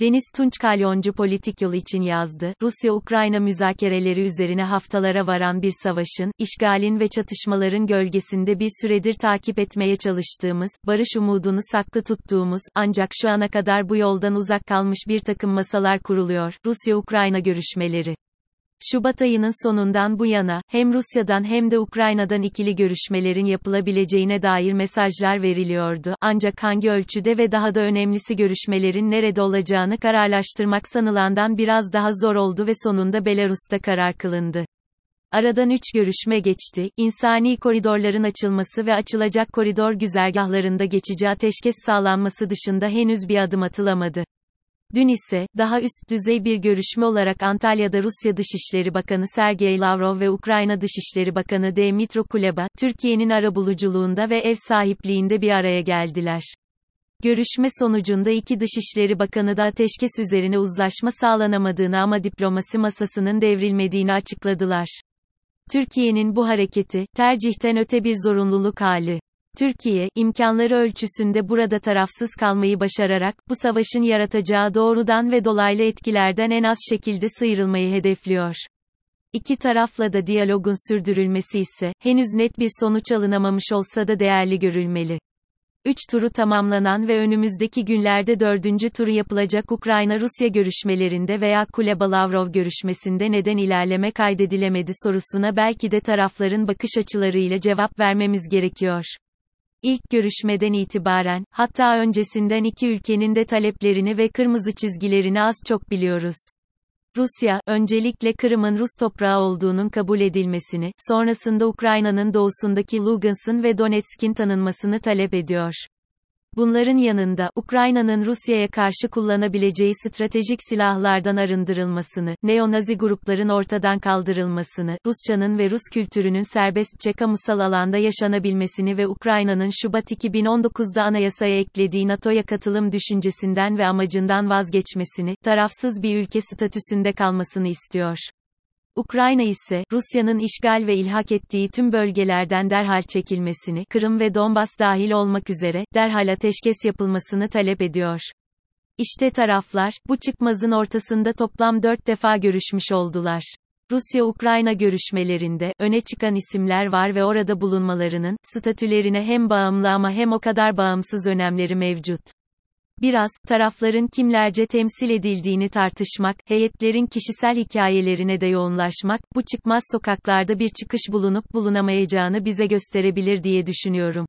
Deniz Tunç Kalyoncu politik yol için yazdı. Rusya-Ukrayna müzakereleri üzerine haftalara varan bir savaşın, işgalin ve çatışmaların gölgesinde bir süredir takip etmeye çalıştığımız, barış umudunu saklı tuttuğumuz, ancak şu ana kadar bu yoldan uzak kalmış bir takım masalar kuruluyor. Rusya-Ukrayna görüşmeleri. Şubat ayının sonundan bu yana, hem Rusya'dan hem de Ukrayna'dan ikili görüşmelerin yapılabileceğine dair mesajlar veriliyordu. Ancak hangi ölçüde ve daha da önemlisi görüşmelerin nerede olacağını kararlaştırmak sanılandan biraz daha zor oldu ve sonunda Belarus'ta karar kılındı. Aradan üç görüşme geçti, insani koridorların açılması ve açılacak koridor güzergahlarında geçici ateşkes sağlanması dışında henüz bir adım atılamadı. Dün ise, daha üst düzey bir görüşme olarak Antalya'da Rusya Dışişleri Bakanı Sergey Lavrov ve Ukrayna Dışişleri Bakanı Dmytro Kuleba, Türkiye'nin arabuluculuğunda ve ev sahipliğinde bir araya geldiler. Görüşme sonucunda iki Dışişleri Bakanı da ateşkes üzerine uzlaşma sağlanamadığını ama diplomasi masasının devrilmediğini açıkladılar. Türkiye'nin bu hareketi, tercihten öte bir zorunluluk hali. Türkiye, imkanları ölçüsünde burada tarafsız kalmayı başararak, bu savaşın yaratacağı doğrudan ve dolaylı etkilerden en az şekilde sıyrılmayı hedefliyor. İki tarafla da diyalogun sürdürülmesi ise, henüz net bir sonuç alınamamış olsa da değerli görülmeli. Üç turu tamamlanan ve önümüzdeki günlerde dördüncü turu yapılacak Ukrayna-Rusya görüşmelerinde veya Kuleba-Lavrov görüşmesinde neden ilerleme kaydedilemedi sorusuna belki de tarafların bakış açılarıyla cevap vermemiz gerekiyor. İlk görüşmeden itibaren, hatta öncesinden iki ülkenin de taleplerini ve kırmızı çizgilerini az çok biliyoruz. Rusya, öncelikle Kırım'ın Rus toprağı olduğunun kabul edilmesini, sonrasında Ukrayna'nın doğusundaki Lugansk'ın ve Donetsk'in tanınmasını talep ediyor. Bunların yanında, Ukrayna'nın Rusya'ya karşı kullanabileceği stratejik silahlardan arındırılmasını, neo-Nazi grupların ortadan kaldırılmasını, Rusçanın ve Rus kültürünün serbestçe kamusal alanda yaşanabilmesini ve Ukrayna'nın Şubat 2019'da anayasaya eklediği NATO'ya katılım düşüncesinden ve amacından vazgeçmesini, tarafsız bir ülke statüsünde kalmasını istiyor. Ukrayna ise, Rusya'nın işgal ve ilhak ettiği tüm bölgelerden derhal çekilmesini, Kırım ve Donbas dahil olmak üzere, derhal ateşkes yapılmasını talep ediyor. İşte taraflar, bu çıkmazın ortasında toplam dört defa görüşmüş oldular. Rusya-Ukrayna görüşmelerinde, öne çıkan isimler var ve orada bulunmalarının, statülerine hem bağımlı ama hem o kadar bağımsız önemleri mevcut. Biraz, tarafların kimlerce temsil edildiğini tartışmak, heyetlerin kişisel hikayelerine de yoğunlaşmak, bu çıkmaz sokaklarda bir çıkış bulunup bulunamayacağını bize gösterebilir diye düşünüyorum.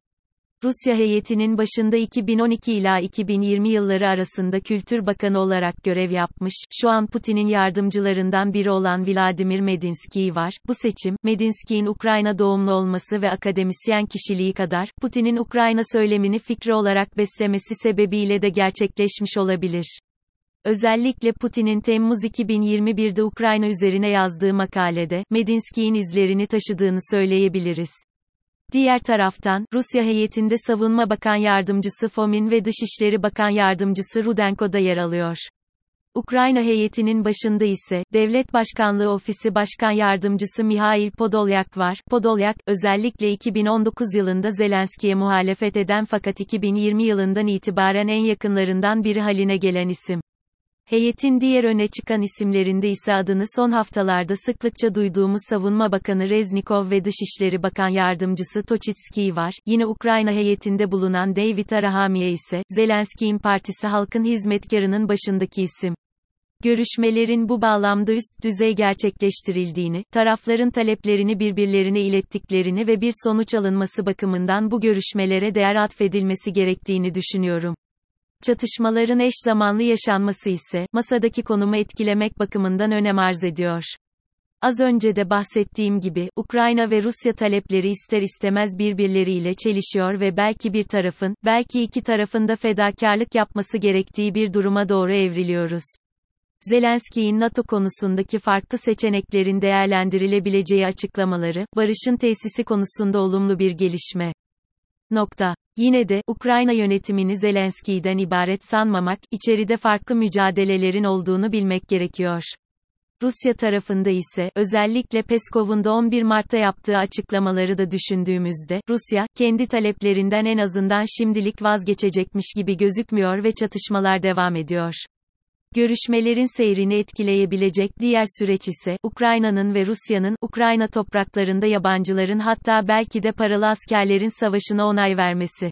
Rusya heyetinin başında 2012 ila 2020 yılları arasında Kültür Bakanı olarak görev yapmış, şu an Putin'in yardımcılarından biri olan Vladimir Medinsky var. Bu seçim, Medinsky'in Ukrayna doğumlu olması ve akademisyen kişiliği kadar, Putin'in Ukrayna söylemini fikri olarak beslemesi sebebiyle de gerçekleşmiş olabilir. Özellikle Putin'in Temmuz 2021'de Ukrayna üzerine yazdığı makalede, Medinsky'in izlerini taşıdığını söyleyebiliriz. Diğer taraftan, Rusya heyetinde Savunma Bakan Yardımcısı Fomin ve Dışişleri Bakan Yardımcısı Rudenko da yer alıyor. Ukrayna heyetinin başında ise, Devlet Başkanlığı Ofisi Başkan Yardımcısı Mihail Podolyak var. Podolyak, özellikle 2019 yılında Zelenski'ye muhalefet eden fakat 2020 yılından itibaren en yakınlarından biri haline gelen isim. Heyetin diğer öne çıkan isimlerinde ise adını son haftalarda sıklıkça duyduğumuz Savunma Bakanı Reznikov ve Dışişleri Bakan Yardımcısı Toçitski var. Yine Ukrayna heyetinde bulunan David Arahamiye ise, Zelenski'nin partisi halkın hizmetkarının başındaki isim. Görüşmelerin bu bağlamda üst düzey gerçekleştirildiğini, tarafların taleplerini birbirlerine ilettiklerini ve bir sonuç alınması bakımından bu görüşmelere değer atfedilmesi gerektiğini düşünüyorum. Çatışmaların eş zamanlı yaşanması ise, masadaki konumu etkilemek bakımından önem arz ediyor. Az önce de bahsettiğim gibi, Ukrayna ve Rusya talepleri ister istemez birbirleriyle çelişiyor ve belki bir tarafın, belki iki tarafın da fedakarlık yapması gerektiği bir duruma doğru evriliyoruz. Zelenski'nin NATO konusundaki farklı seçeneklerin değerlendirilebileceği açıklamaları, barışın tesisi konusunda olumlu bir gelişme. Nokta. Yine de, Ukrayna yönetimini Zelenski'den ibaret sanmamak, içeride farklı mücadelelerin olduğunu bilmek gerekiyor. Rusya tarafında ise, özellikle Peskov'un da 11 Mart'ta yaptığı açıklamaları da düşündüğümüzde, Rusya, kendi taleplerinden en azından şimdilik vazgeçecekmiş gibi gözükmüyor ve çatışmalar devam ediyor. Görüşmelerin seyrini etkileyebilecek diğer süreç ise, Ukrayna'nın ve Rusya'nın, Ukrayna topraklarında yabancıların hatta belki de paralı askerlerin savaşına onay vermesi.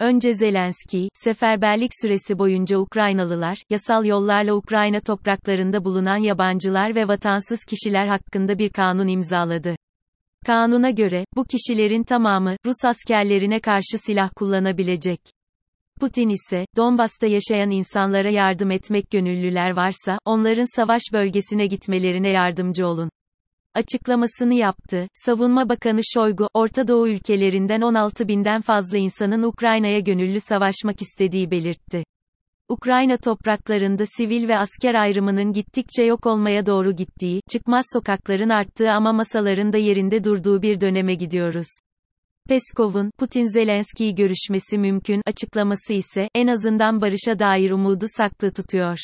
Önce Zelenski, seferberlik süresi boyunca Ukraynalılar, yasal yollarla Ukrayna topraklarında bulunan yabancılar ve vatansız kişiler hakkında bir kanun imzaladı. Kanuna göre, bu kişilerin tamamı, Rus askerlerine karşı silah kullanabilecek. Putin ise, Donbas'ta yaşayan insanlara yardım etmek gönüllüler varsa, onların savaş bölgesine gitmelerine yardımcı olun. Açıklamasını yaptı. Savunma Bakanı Şoygu, Orta Doğu ülkelerinden 16 binden fazla insanın Ukrayna'ya gönüllü savaşmak istediği belirtti. Ukrayna topraklarında sivil ve asker ayrımının gittikçe yok olmaya doğru gittiği, çıkmaz sokakların arttığı ama masaların da yerinde durduğu bir döneme gidiyoruz. Peskov'un, Putin-Zelenski görüşmesi mümkün açıklaması ise, en azından barışa dair umudu saklı tutuyor.